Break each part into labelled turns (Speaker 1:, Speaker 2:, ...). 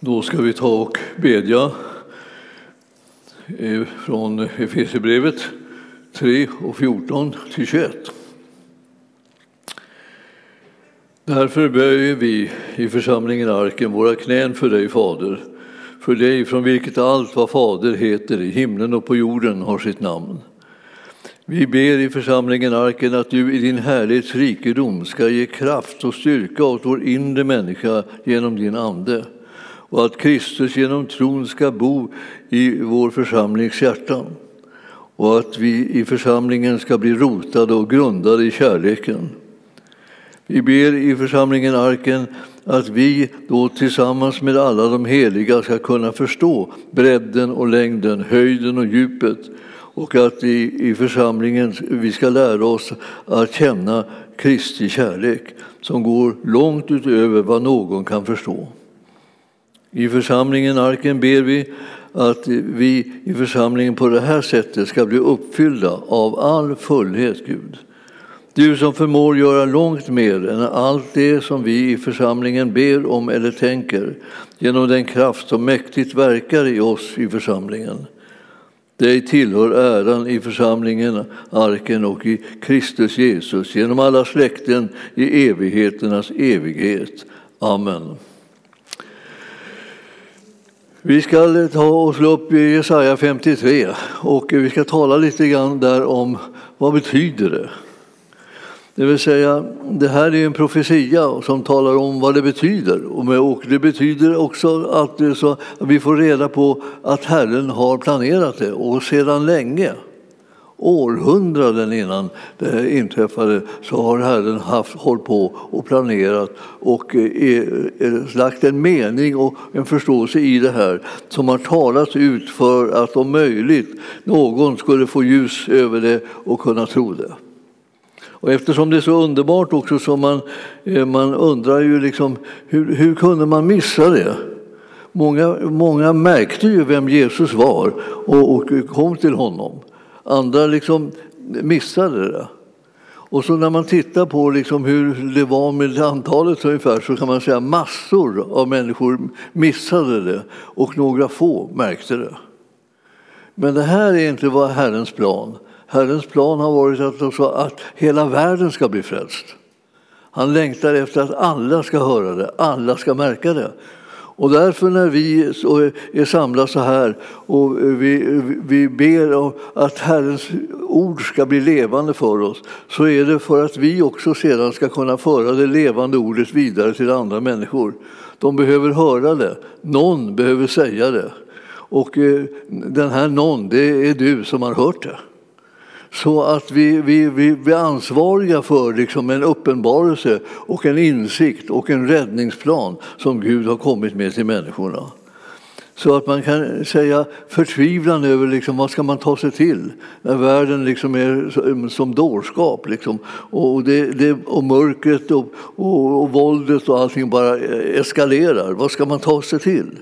Speaker 1: Då ska vi ta och bedja från Efesierbrevet 3 och 14 till 21. Därför böjer vi i församlingen Arken våra knän för dig, Fader, för dig från vilket allt vad Fader heter i himlen och på jorden har sitt namn. Vi ber i församlingen Arken att du i din härlighets rikedom ska ge kraft och styrka åt vår inre människa genom din Ande och att Kristus genom tron ska bo i vår församlings hjärtan och att vi i församlingen ska bli rotade och grundade i kärleken. Vi ber i församlingen Arken att vi då tillsammans med alla de heliga ska kunna förstå bredden och längden, höjden och djupet och att i, i församlingen vi ska lära oss att känna Kristi kärlek som går långt utöver vad någon kan förstå. I församlingen Arken ber vi att vi i församlingen på det här sättet ska bli uppfyllda av all fullhet, Gud. Du som förmår göra långt mer än allt det som vi i församlingen ber om eller tänker genom den kraft som mäktigt verkar i oss i församlingen. Dig tillhör äran i församlingen, arken och i Kristus Jesus genom alla släkten i evigheternas evighet. Amen. Vi ska ta och slå upp Jesaja 53 och vi ska tala lite grann där om vad betyder det? Det vill säga, det här är en profetia som talar om vad det betyder. Och det betyder också att, vi får reda på att Herren har planerat det och sedan länge. Århundraden innan det inträffade så har Herren haft, hållit på och planerat och är, är, lagt en mening och en förståelse i det här som har talats ut för att om möjligt någon skulle få ljus över det och kunna tro det. Och eftersom det är så underbart också så man, eh, man undrar ju liksom hur, hur kunde man missa det? Många, många märkte ju vem Jesus var och, och kom till honom. Andra liksom missade det. Och så när man tittar på liksom hur det var med antalet ungefär så kan man säga massor av människor missade det och några få märkte det. Men det här är inte vad Herrens plan. Herrens plan har varit att, alltså, att hela världen ska bli frälst. Han längtar efter att alla ska höra det, alla ska märka det. Och därför när vi eh, är samlade så här och eh, vi, vi ber att Herrens ord ska bli levande för oss så är det för att vi också sedan ska kunna föra det levande ordet vidare till andra människor. De behöver höra det, någon behöver säga det. Och eh, den här någon, det är du som har hört det så att vi, vi, vi blir ansvariga för liksom en uppenbarelse och en insikt och en räddningsplan som Gud har kommit med till människorna. Så att man kan säga förtvivlan över liksom, vad ska man ta sig till när världen liksom är som dårskap. Liksom. Och, det, det, och mörkret och, och, och våldet och allting bara e- eskalerar. Vad ska man ta sig till?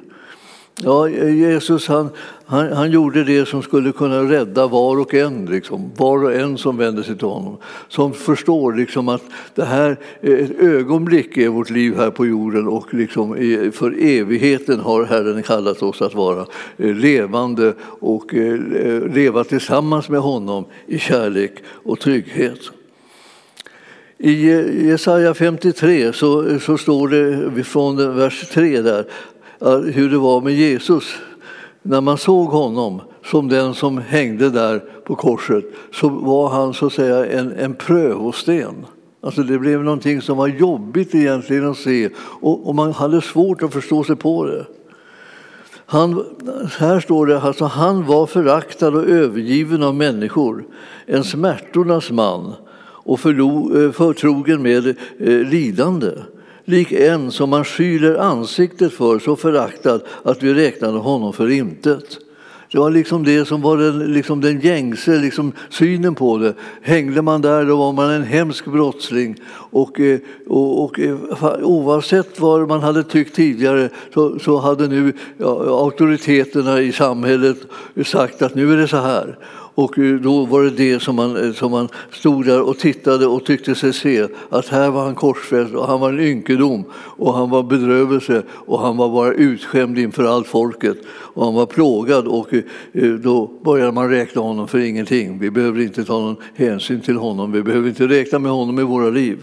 Speaker 1: Ja, Jesus han, han, han, gjorde det som skulle kunna rädda var och en, liksom, var och en som vänder sig till honom. Som förstår liksom, att det här eh, ett ögonblick är vårt liv här på jorden och liksom, för evigheten har Herren kallat oss att vara eh, levande och eh, leva tillsammans med honom i kärlek och trygghet. I Jesaja 53 så, så står det från vers 3 där hur det var med Jesus. När man såg honom som den som hängde där på korset så var han så att säga en, en prövosten. Alltså det blev någonting som var jobbigt egentligen att se och, och man hade svårt att förstå sig på det. Han, här står det alltså han var föraktad och övergiven av människor, en smärtornas man och eh, förtrogen med eh, lidande lik en som man skyler ansiktet för, så föraktad att vi räknade honom för intet. Det var liksom det som var den, liksom den gängse liksom synen på det. Hängde man där då var man en hemsk brottsling. Och, eh, och, och eh, oavsett vad man hade tyckt tidigare så, så hade nu ja, auktoriteterna i samhället sagt att nu är det så här. Och då var det det som man, som man stod där och tittade och tyckte sig se att här var han korsfäst och han var en ynkedom och han var bedrövelse och han var bara utskämd inför allt folket och han var plågad och eh, då började man räkna honom för ingenting. Vi behöver inte ta någon hänsyn till honom, vi behöver inte räkna med honom i våra liv.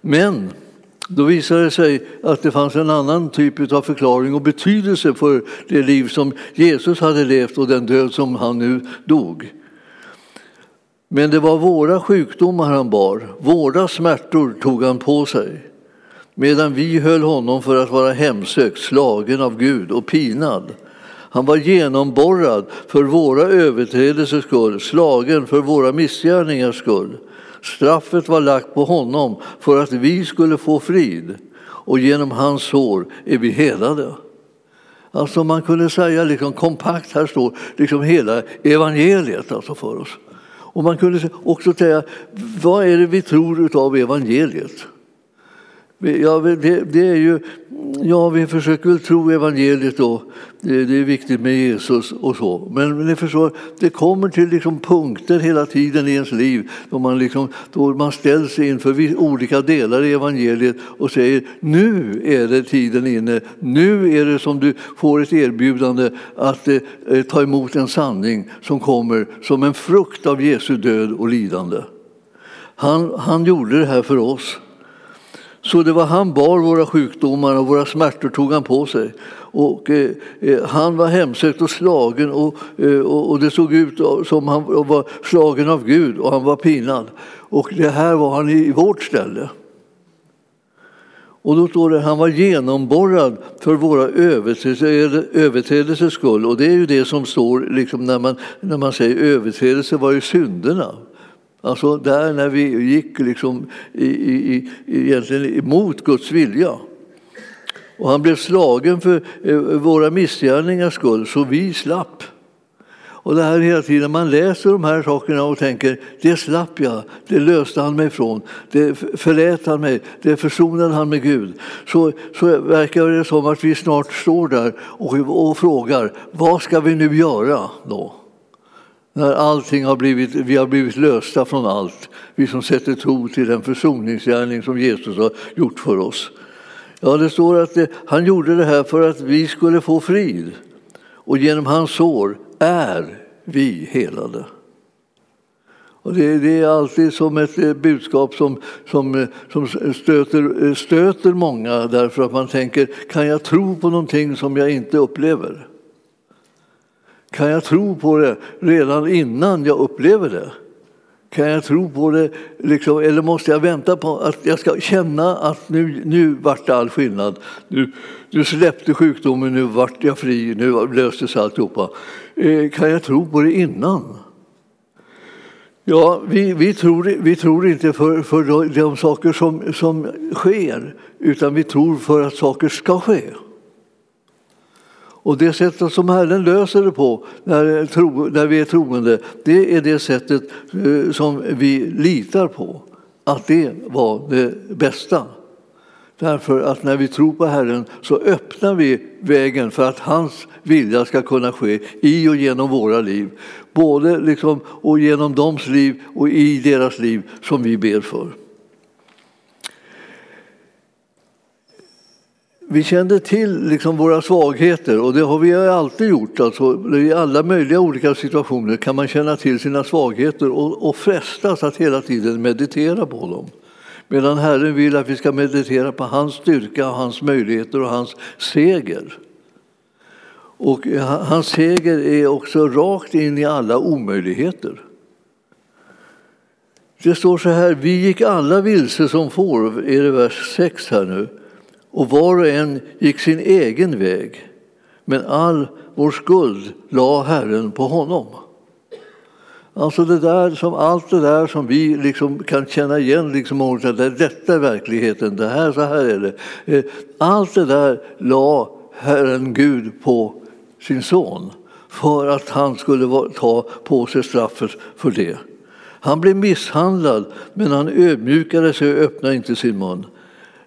Speaker 1: Men då visade det sig att det fanns en annan typ av förklaring och betydelse för det liv som Jesus hade levt och den död som han nu dog. Men det var våra sjukdomar han bar, våra smärtor tog han på sig medan vi höll honom för att vara hemsökt, slagen av Gud och pinad. Han var genomborrad för våra överträdelsers skull, slagen för våra missgärningars skull. Straffet var lagt på honom för att vi skulle få frid och genom hans sår är vi helade. Alltså man kunde säga liksom kompakt, här står liksom hela evangeliet alltså för oss. Och man kunde också säga, vad är det vi tror av evangeliet? Ja, det, det, är ju, ja, vi försöker väl tro evangeliet då. Det, det är viktigt med Jesus och så. Men, ni förstår, det kommer till liksom punkter hela tiden i ens liv då man, liksom, då man ställs inför olika delar i evangeliet och säger nu är det tiden inne. Nu är det som du får ett erbjudande att eh, ta emot en sanning som kommer som en frukt av Jesu död och lidande. Han, han gjorde det här för oss. Så det var han bar våra sjukdomar och våra smärtor tog han på sig. Och, eh, eh han var hemsökt och slagen och, eh, och, det såg ut som han var slagen av Gud och han var pinad. Och det här var han i vårt ställe. Och då står det han var genomborrad för våra överträdelsers skull. Och det är ju det som står liksom när, man, när man säger överträdelse var ju synderna. Alltså där när vi gick liksom i, i, egentligen emot Guds vilja. Och han blev slagen för eh, våra missgärningars skull, så vi slapp. Och det här hela tiden, man läser de här sakerna och tänker, det slapp jag, det löste han mig från, det förlät han mig, det försonade han med Gud. Så, så verkar det som att vi snart står där och, och frågar, vad ska vi nu göra då? När allting har blivit, vi har blivit lösta från allt, vi som sätter tro till den försoningsgärning som Jesus har gjort för oss. Ja, det står att det, han gjorde det här för att vi skulle få frid och genom hans sår är vi helade. Och det, det, är alltid som ett eh, budskap som, som, eh, som stöter, stöter många därför att man tänker, kan jag tro på någonting som jag inte upplever? Kan jag tro på det redan innan jag upplever det? Kan jag tro på det, liksom, eller måste jag vänta på att jag ska känna att nu, nu vart det all skillnad? Nu, nu släppte sjukdomen, nu vart jag fri, nu löstes alltihopa. Eh, kan jag tro på det innan? Ja, vi, vi, tror, vi tror inte för, för de saker som, som sker, utan vi tror för att saker ska ske. Och det sättet som Herren löser det på när, tro, när vi är troende, det är det sättet eh, som vi litar på. Att det var det bästa. Därför att när vi tror på Herren så öppnar vi vägen för att hans vilja ska kunna ske i och genom våra liv. Både liksom, och genom deras liv och i deras liv som vi ber för. Vi kände till liksom våra svagheter och det har vi alltid gjort. Alltså, I alla möjliga olika situationer kan man känna till sina svagheter och, och frestas att hela tiden meditera på dem. Medan Herren vill att vi ska meditera på hans styrka, hans möjligheter och hans seger. Och hans seger är också rakt in i alla omöjligheter. Det står så här, vi gick alla vilse som får, är det vers 6 här nu och var och en gick sin egen väg. Men all vår skuld la Herren på honom. Alltså det där som, allt det där som vi liksom kan känna igen, liksom, att detta är verkligheten, det här, så här är det. Eh, allt det där la Herren Gud på sin son för att han skulle ta på sig straffet för det. Han blev misshandlad, men han ödmjukade sig och öppnade inte sin mun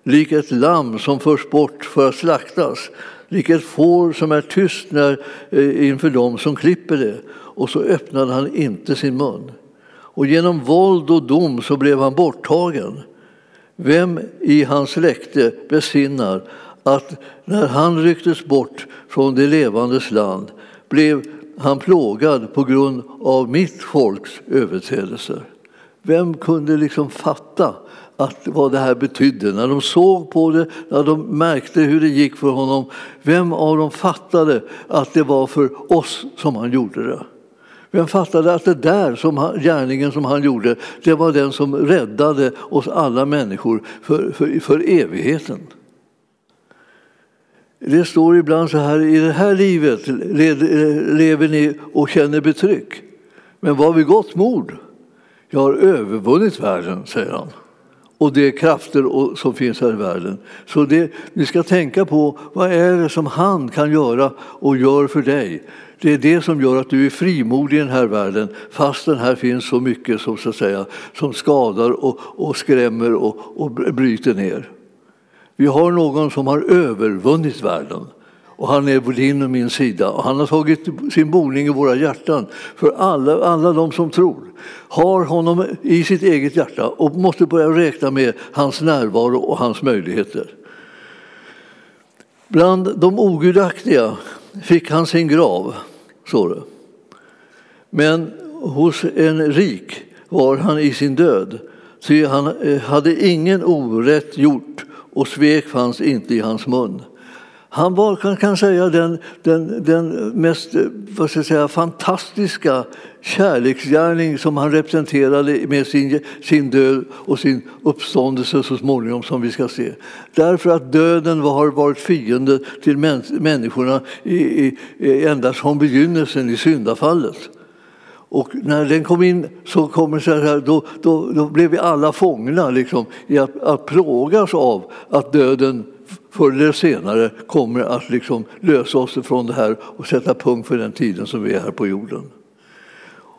Speaker 1: lik ett lamm som förs bort för att slaktas, lik ett får som är tyst när, eh, inför dem som klipper det. Och så öppnade han inte sin mun. Och genom våld och dom så blev han borttagen. Vem i hans släkte besinnar att när han rycktes bort från det levandes land blev han plågad på grund av mitt folks överträdelser. Vem kunde liksom fatta att vad det här betydde? När de såg på det, när de märkte hur det gick för honom, vem av dem fattade att det var för oss som han gjorde det? Vem fattade att det där som han, gärningen som han gjorde, det var den som räddade oss alla människor för, för, för evigheten? Det står ibland så här, i det här livet lever ni och känner betryck. Men var vi gott mod? Jag har övervunnit världen, säger han. Och de krafter som finns här i världen. Så det, ni ska tänka på vad är det som han kan göra och gör för dig. Det är det som gör att du är frimodig i den här världen fastän här finns så mycket som, så att säga, som skadar och, och skrämmer och, och bryter ner. Vi har någon som har övervunnit världen och han är på din och min sida. Och han har tagit sin boning i våra hjärtan för alla, alla de som tror. Har honom i sitt eget hjärta och måste börja räkna med hans närvaro och hans möjligheter. Bland de ogudaktiga fick han sin grav, står det. Men hos en rik var han i sin död, ty han eh, hade ingen orätt gjort och svek fanns inte i hans mun. Han var, kan, kan säga, den, den, den mest eh, vad ska jag säga, fantastiska kärleksgärning som han representerade med sin, sin död och sin uppståndelse så småningom, som vi ska se. Därför att döden har varit fiende till människorna i, i, eh, ända från begynnelsen i syndafallet. Och när den kom in så, kommer så här, då, då, då blev vi alla fångna liksom, i att, att plågas av att döden förr eller senare kommer att liksom lösa oss från det här och sätta punkt för den tiden som vi är här på jorden.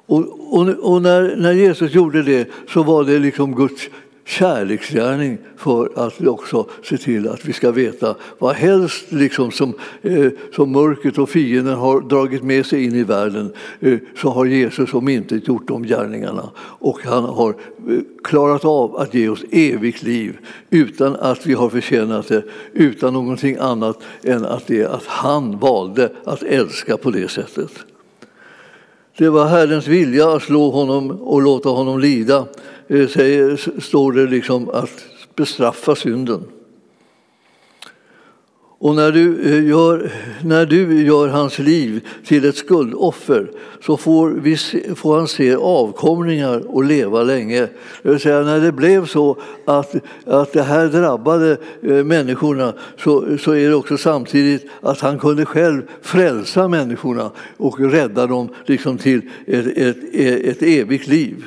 Speaker 1: Och, och, och när, när, Jesus gjorde det så var det liksom Guds kärleksgärning för att också se till att vi ska veta vad helst liksom som, eh, som mörkret och fienden har dragit med sig in i världen eh, så har Jesus om inte gjort de gärningarna och han har eh, klarat av att ge oss evigt liv utan att vi har förtjänat det, utan någonting annat än att, det, att han valde att älska på det sättet. Det var Herrens vilja att slå honom och låta honom lida, Eh, säger, står det liksom att bestraffa synden. Och när du, eh, gör, när du gör hans liv till ett skuldoffer så får, vi får han se avkomlingar och leva länge. Det vill säga när det blev så att, att det här drabbade eh, människorna så, så är det också samtidigt att han kunde själv frälsa människorna och rädda dem liksom till ett, ett, ett evigt liv.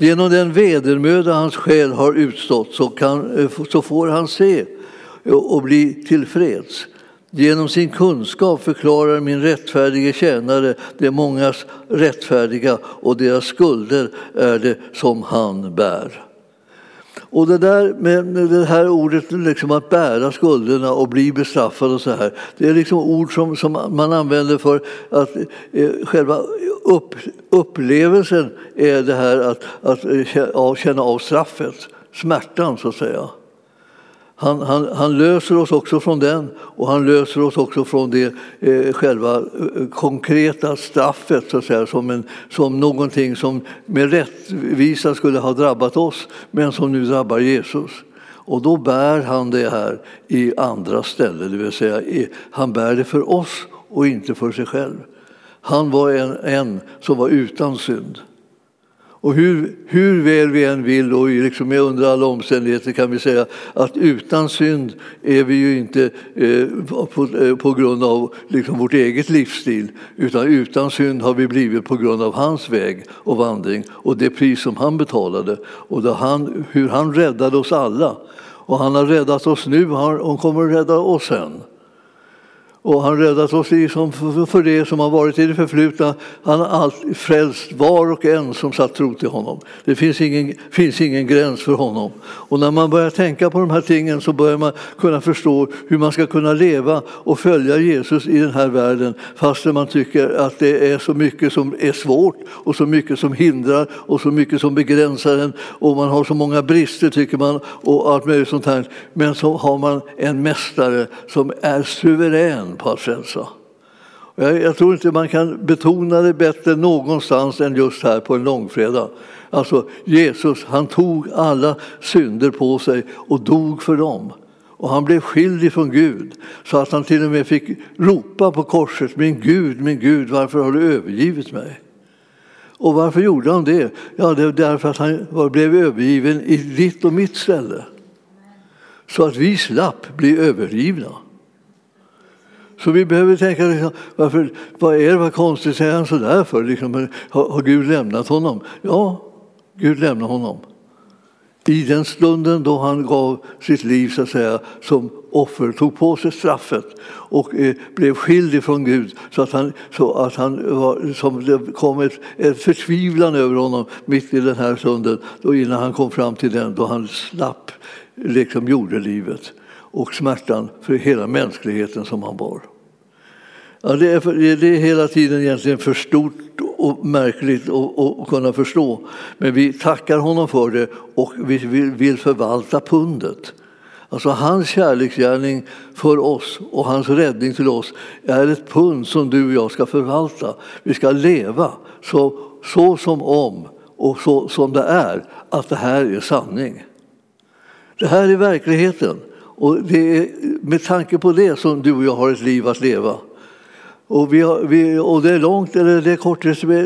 Speaker 1: Genom den vedermöda hans själ har utstått så, kan, eh, så får han se och bli tillfreds. Genom sin kunskap förklarar min rättfärdige tjänare de mångas rättfärdiga och deras skulder är det som han bär. Och det där med det här ordet liksom att bära skulderna och bli bestraffad och så här, det är liksom ord som, som man använder för att eh, själva upp, upplevelsen är det här att, att eh, känna av straffet, smärtan så att säga. Han, han, han, löser oss också från den och han löser oss också från det eh, själva eh, konkreta straffet så att säga, som, en, som någonting som med rättvisa skulle ha drabbat oss men som nu drabbar Jesus. Och då bär han det här i andra ställen, det vill säga han bär det för oss och inte för sig själv. Han var en, en som var utan synd. Och hur, hur väl vi än vill och liksom under alla omständigheter kan vi säga att utan synd är vi ju inte eh, på, eh, på, grund av liksom vårt eget livsstil utan utan synd har vi blivit på grund av hans väg och vandring och det pris som han betalade och han, hur han räddade oss alla. Och han har räddat oss nu och han kommer att rädda oss sen. Och han räddat oss liksom för det som har varit i det förflutna. Han har alltid frälst var och en som satt tro till honom. Det finns ingen, finns ingen gräns för honom. Och när man börjar tänka på de här tingen så börjar man kunna förstå hur man ska kunna leva och följa Jesus i den här världen fastän man tycker att det är så mycket som är svårt och så mycket som hindrar och så mycket som begränsar en och man har så många brister tycker man och allt möjligt sånt här. Men så har man en mästare som är suverän på att frälsa. Jag, jag tror inte man kan betona det bättre någonstans än just här på en långfredag. Alltså Jesus, han tog alla synder på sig och dog för dem. Och han blev skild från Gud så att han till och med fick ropa på korset, min Gud, min Gud, varför har du övergivit mig? Och varför gjorde han det? Ja, det var därför att han blev övergiven i ditt och mitt ställe. Så att vi slapp bli övergivna. Så vi behöver tänka, liksom, varför, vad är det, vad konstigt säger han sådär för? Liksom, har, har Gud lämnat honom? Ja, Gud lämnade honom. I den stunden då han gav sitt liv så att säga, som offer, tog på sig straffet och eh, blev skild ifrån Gud så att han, så att han var, som det kom ett, ett förtvivlan över honom mitt i den här stunden då innan han kom fram till den då han slapp liksom jordelivet och smärtan för hela mänskligheten som han bar. Ja, det, är, det är hela tiden egentligen för stort och märkligt att kunna förstå. Men vi tackar honom för det och vi vill förvalta pundet. Alltså hans kärleksgärning för oss och hans räddning till oss är ett pund som du och jag ska förvalta. Vi ska leva så, så som om och så som det är, att det här är sanning. Det här är verkligheten. Och det är med tanke på det som du och jag har ett liv att leva. Och, vi har, vi, och det är långt eller det är kort,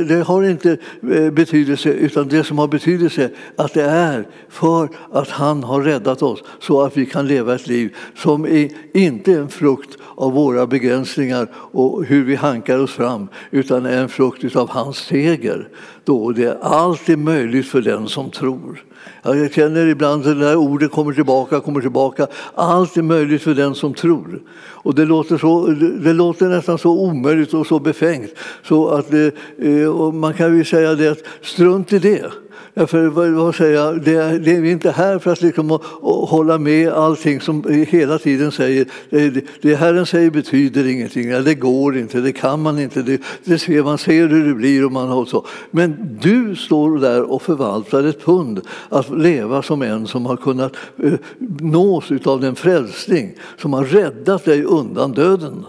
Speaker 1: det har inte eh, betydelse utan det som har betydelse är att det är för att han har räddat oss så att vi kan leva ett liv som är inte en frukt av våra begränsningar och hur vi hankar oss fram utan är en frukt av hans seger. Då det är alltid möjligt för den som tror. Jag känner ibland att det här ordet kommer tillbaka, kommer tillbaka. Allt är möjligt för den som tror. Och det låter, så, det låter nästan så omöjligt och så befängt. Så att eh, det, man kan ju säga det att strunt i det. För vad säger det, är, det är inte här för att liksom, å, å, hålla med allting som hela tiden säger. Det, det Herren säger betyder ingenting, det går inte, det kan man inte. Det, det ser, man ser hur det blir och man har så. Men du står där och förvaltar ett pund att leva som en som har kunnat eh, nås av den frälsning som har räddat dig undan döden.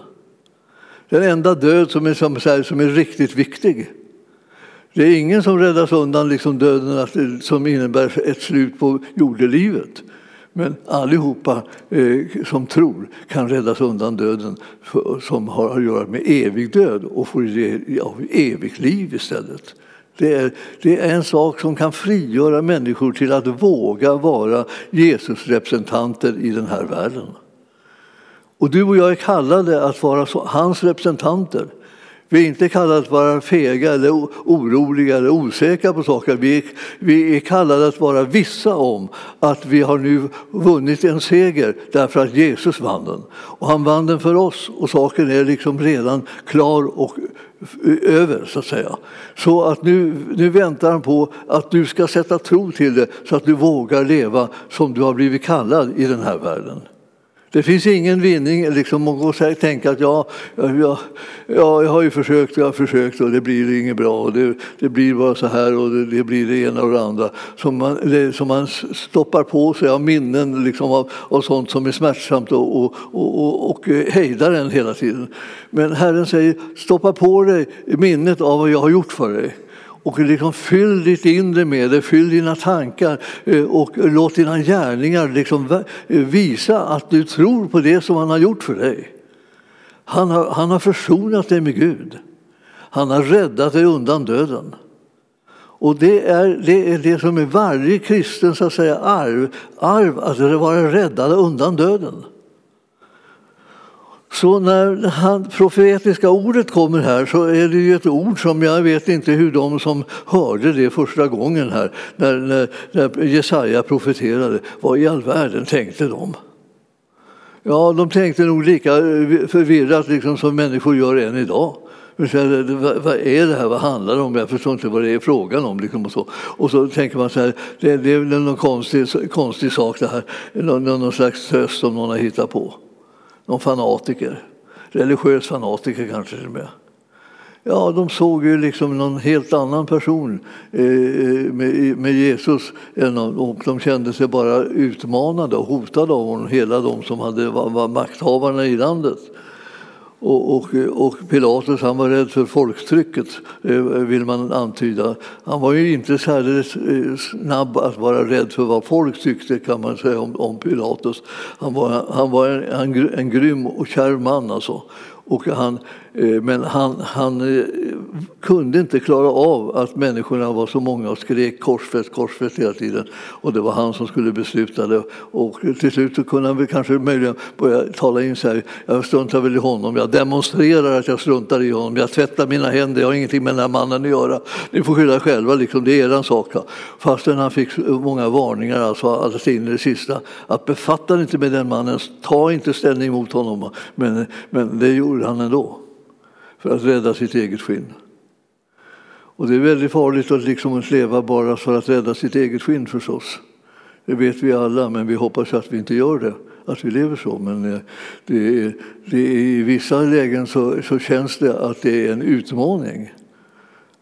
Speaker 1: Den enda död som är, som, som är riktigt viktig. Det är ingen som räddas undan liksom döden som innebär ett slut på jordelivet. Men allihopa eh, som tror kan räddas undan döden för, som har att göra med evig död och får av evigt liv istället. Det är, det är en sak som kan frigöra människor till att våga vara Jesus representanter i den här världen. Och du och jag är kallade att vara så, hans representanter. Vi är inte kallade att vara fega, eller oroliga eller osäkra på saker. Vi är, vi är kallade att vara vissa om att vi har nu vunnit en seger därför att Jesus vann den. Och han vann den för oss och saken är liksom redan klar och över, så att säga. Så att nu, nu väntar han på att du ska sätta tro till det så att du vågar leva som du har blivit kallad i den här världen. Det finns ingen vinning liksom, att gå och tänka att ja, ja, ja, jag har ju försökt, jag har försökt och det blir inget bra och det, det blir bara så här och det, det, blir det ena och det andra. Som man, det, som man stoppar på sig av minnen liksom, av, av sånt som är smärtsamt och, och, och, och, och eh, hejdar en hela tiden. Men Herren säger, stoppa på dig minnet av vad jag har gjort för dig. Och liksom fyll ditt inre med det, fyll dina tankar eh, och låt dina gärningar liksom eh, visa att du tror på det som han har gjort för dig. Han har, han har försonat dig med Gud. Han har räddat dig undan döden. Och det är, det är det som är varje kristen så att säga, arv, arv att vara räddad undan döden. Så när han, profetiska ordet kommer här så är det ju ett ord som jag vet inte hur de som hörde det första gången här när, när, när Jesaja profeterade, vad i all världen tänkte de? Ja, de tänkte nog lika förvirrat liksom som människor gör än idag. Vad är det här? Vad handlar det om? Jag förstår inte vad det är frågan om. Liksom och, så. och så tänker man så här, det, det är någon konstig, konstig sak det här. Någon, någon slags tröst som någon har hittat på. Någon fanatiker. Religiös fanatiker kanske till och med. Ja, de såg ju liksom någon helt annan person eh, eh, med, Jesus och de kände sig bara utmanade och hotade av honom, hela de som hade, var makthavarna i landet. Och, och, och, Pilatus han var rädd för folktrycket, eh, vill man antyda. Han var ju inte särskilt eh, snabb att vara rädd för vad folk tyckte, kan man säga om, om Pilatus. Han var, han var en, en, en grym och kärv man. Alltså. Och han, Eh, men han, han eh, kunde inte klara av att människorna var så många och skrek korsfäst, korsfäst hela tiden. Och det var han som skulle besluta det. Och till slut så kunde han väl kanske möjligen börja tala in så här, jag struntar väl i honom, jag demonstrerar att jag struntar i honom, jag tvättar mina händer, jag har ingenting med den här mannen att göra. Ni får skylla själva, liksom, det är er sak. Fastän han fick många varningar, alltså alldeles in i det sista, att befatta inte med den mannen, ta inte ställning mot honom. Men, men det gjorde han ändå för att rädda sitt eget skinn. Och det är väldigt farligt att liksom leva bara för att rädda sitt eget skinn förstås. Det vet vi alla, men vi hoppas att vi inte gör det, att vi lever så. Men eh, det är, det är, i vissa lägen så, så känns det att det är en utmaning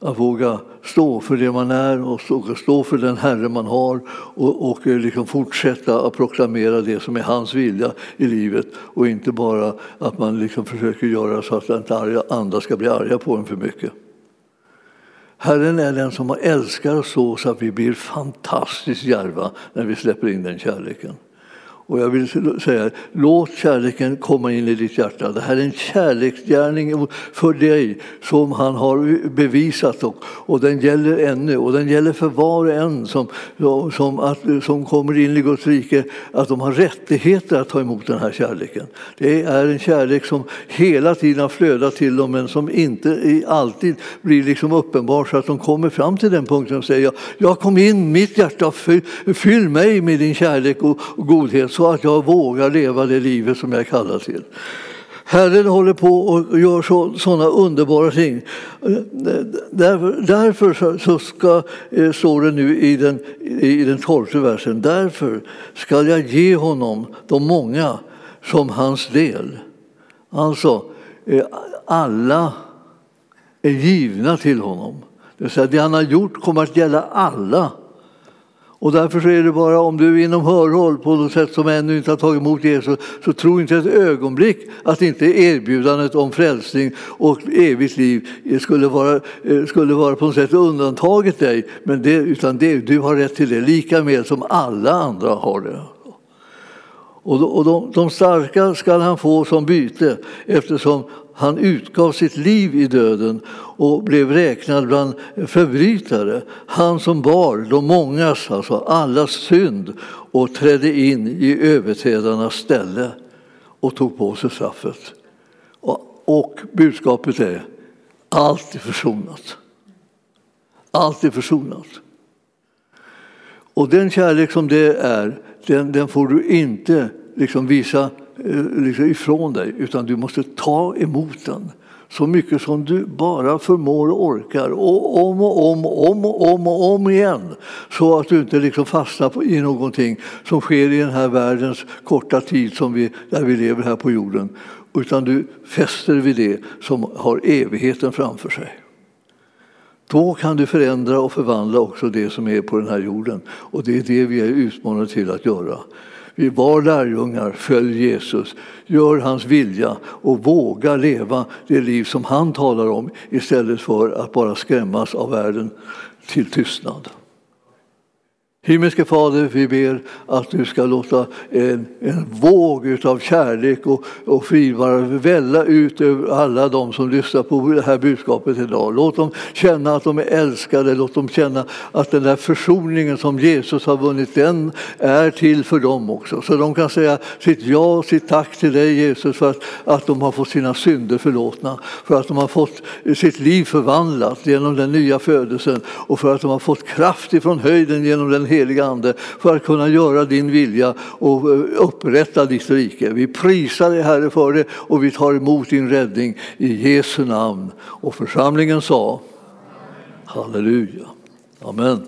Speaker 1: att våga stå för det man är och stå för den Herre man har och, och eh, liksom fortsätta att proklamera det som är hans vilja i livet och inte bara att man liksom försöker göra så att inte andra ska bli arga på en för mycket. Herren är den som älskar oss så, så att vi blir fantastiskt djärva när vi släpper in den kärleken. Och jag vill säga, låt kärleken komma in i ditt hjärta. Det här är en kärleksgärning för dig som han har bevisat och, och den gäller ännu. Och den gäller för var och en som, som, att, som kommer in i Guds rike, att de har rättigheter att ta emot den här kärleken. Det är en kärlek som hela tiden har flödat till dem men som inte alltid blir liksom uppenbar så att de kommer fram till den punkten och säger jag kom in mitt hjärta, fyll, fyll mig med din kärlek och, och godhet så att jag vågar leva det livet som jag kallar till. Herren håller på och gör så, sådana underbara ting. Därför, därför så, ska, eh, står det nu i den, i den tolfte versen, därför ska jag ge honom de många som hans del. Alltså, eh, alla är givna till honom. Det, vill säga, det han har gjort kommer att gälla alla och därför är det bara om du är inom hörhåll på något sätt som ännu inte har tagit emot Jesus så tro inte ett ögonblick att inte erbjudandet om frälsning och evigt liv skulle vara, eh, skulle vara på något sätt undantaget dig. Men det, utan det, du har rätt till det lika med som alla andra har det. Och de, de starka skall han få som byte eftersom han utgav sitt liv i döden och blev räknad bland förbrytare. Han som bar de mångas, alltså allas synd och trädde in i överträdarnas ställe och tog på sig straffet. Och, och budskapet är allt är försonat. Allt är försonat. Och den kärlek som det är, den, den får du inte liksom visa Eh, liksom ifrån dig, utan du måste ta emot den så mycket som du bara förmår och orkar, och om och om och om och om, och om igen. Så att du inte liksom fastnar i någonting som sker i den här världens korta tid som vi, där vi lever här på jorden. Utan du fäster vid det som har evigheten framför sig. Då kan du förändra och förvandla också det som är på den här jorden. Och det är det vi är utmanade till att göra. Vi var lärjungar, följ Jesus, gör hans vilja och våga leva det liv som han talar om istället för att bara skrämmas av världen till tystnad. Himmelske Fader, vi ber att du ska låta en, en våg av kärlek och, och frid välla ut över alla de som lyssnar på det här budskapet idag. Låt dem känna att de är älskade, låt dem känna att den där försoningen som Jesus har vunnit, den är till för dem också. Så de kan säga sitt ja och sitt tack till dig Jesus för att, att de har fått sina synder förlåtna, för att de har fått sitt liv förvandlat genom den nya födelsen och för att de har fått kraft ifrån höjden genom den heliga Ande för att kunna göra din vilja och eh, upprätta ditt rike. Vi prisar dig Herre för det och vi tar emot din räddning i Jesu namn. Och församlingen sa Halleluja. Amen.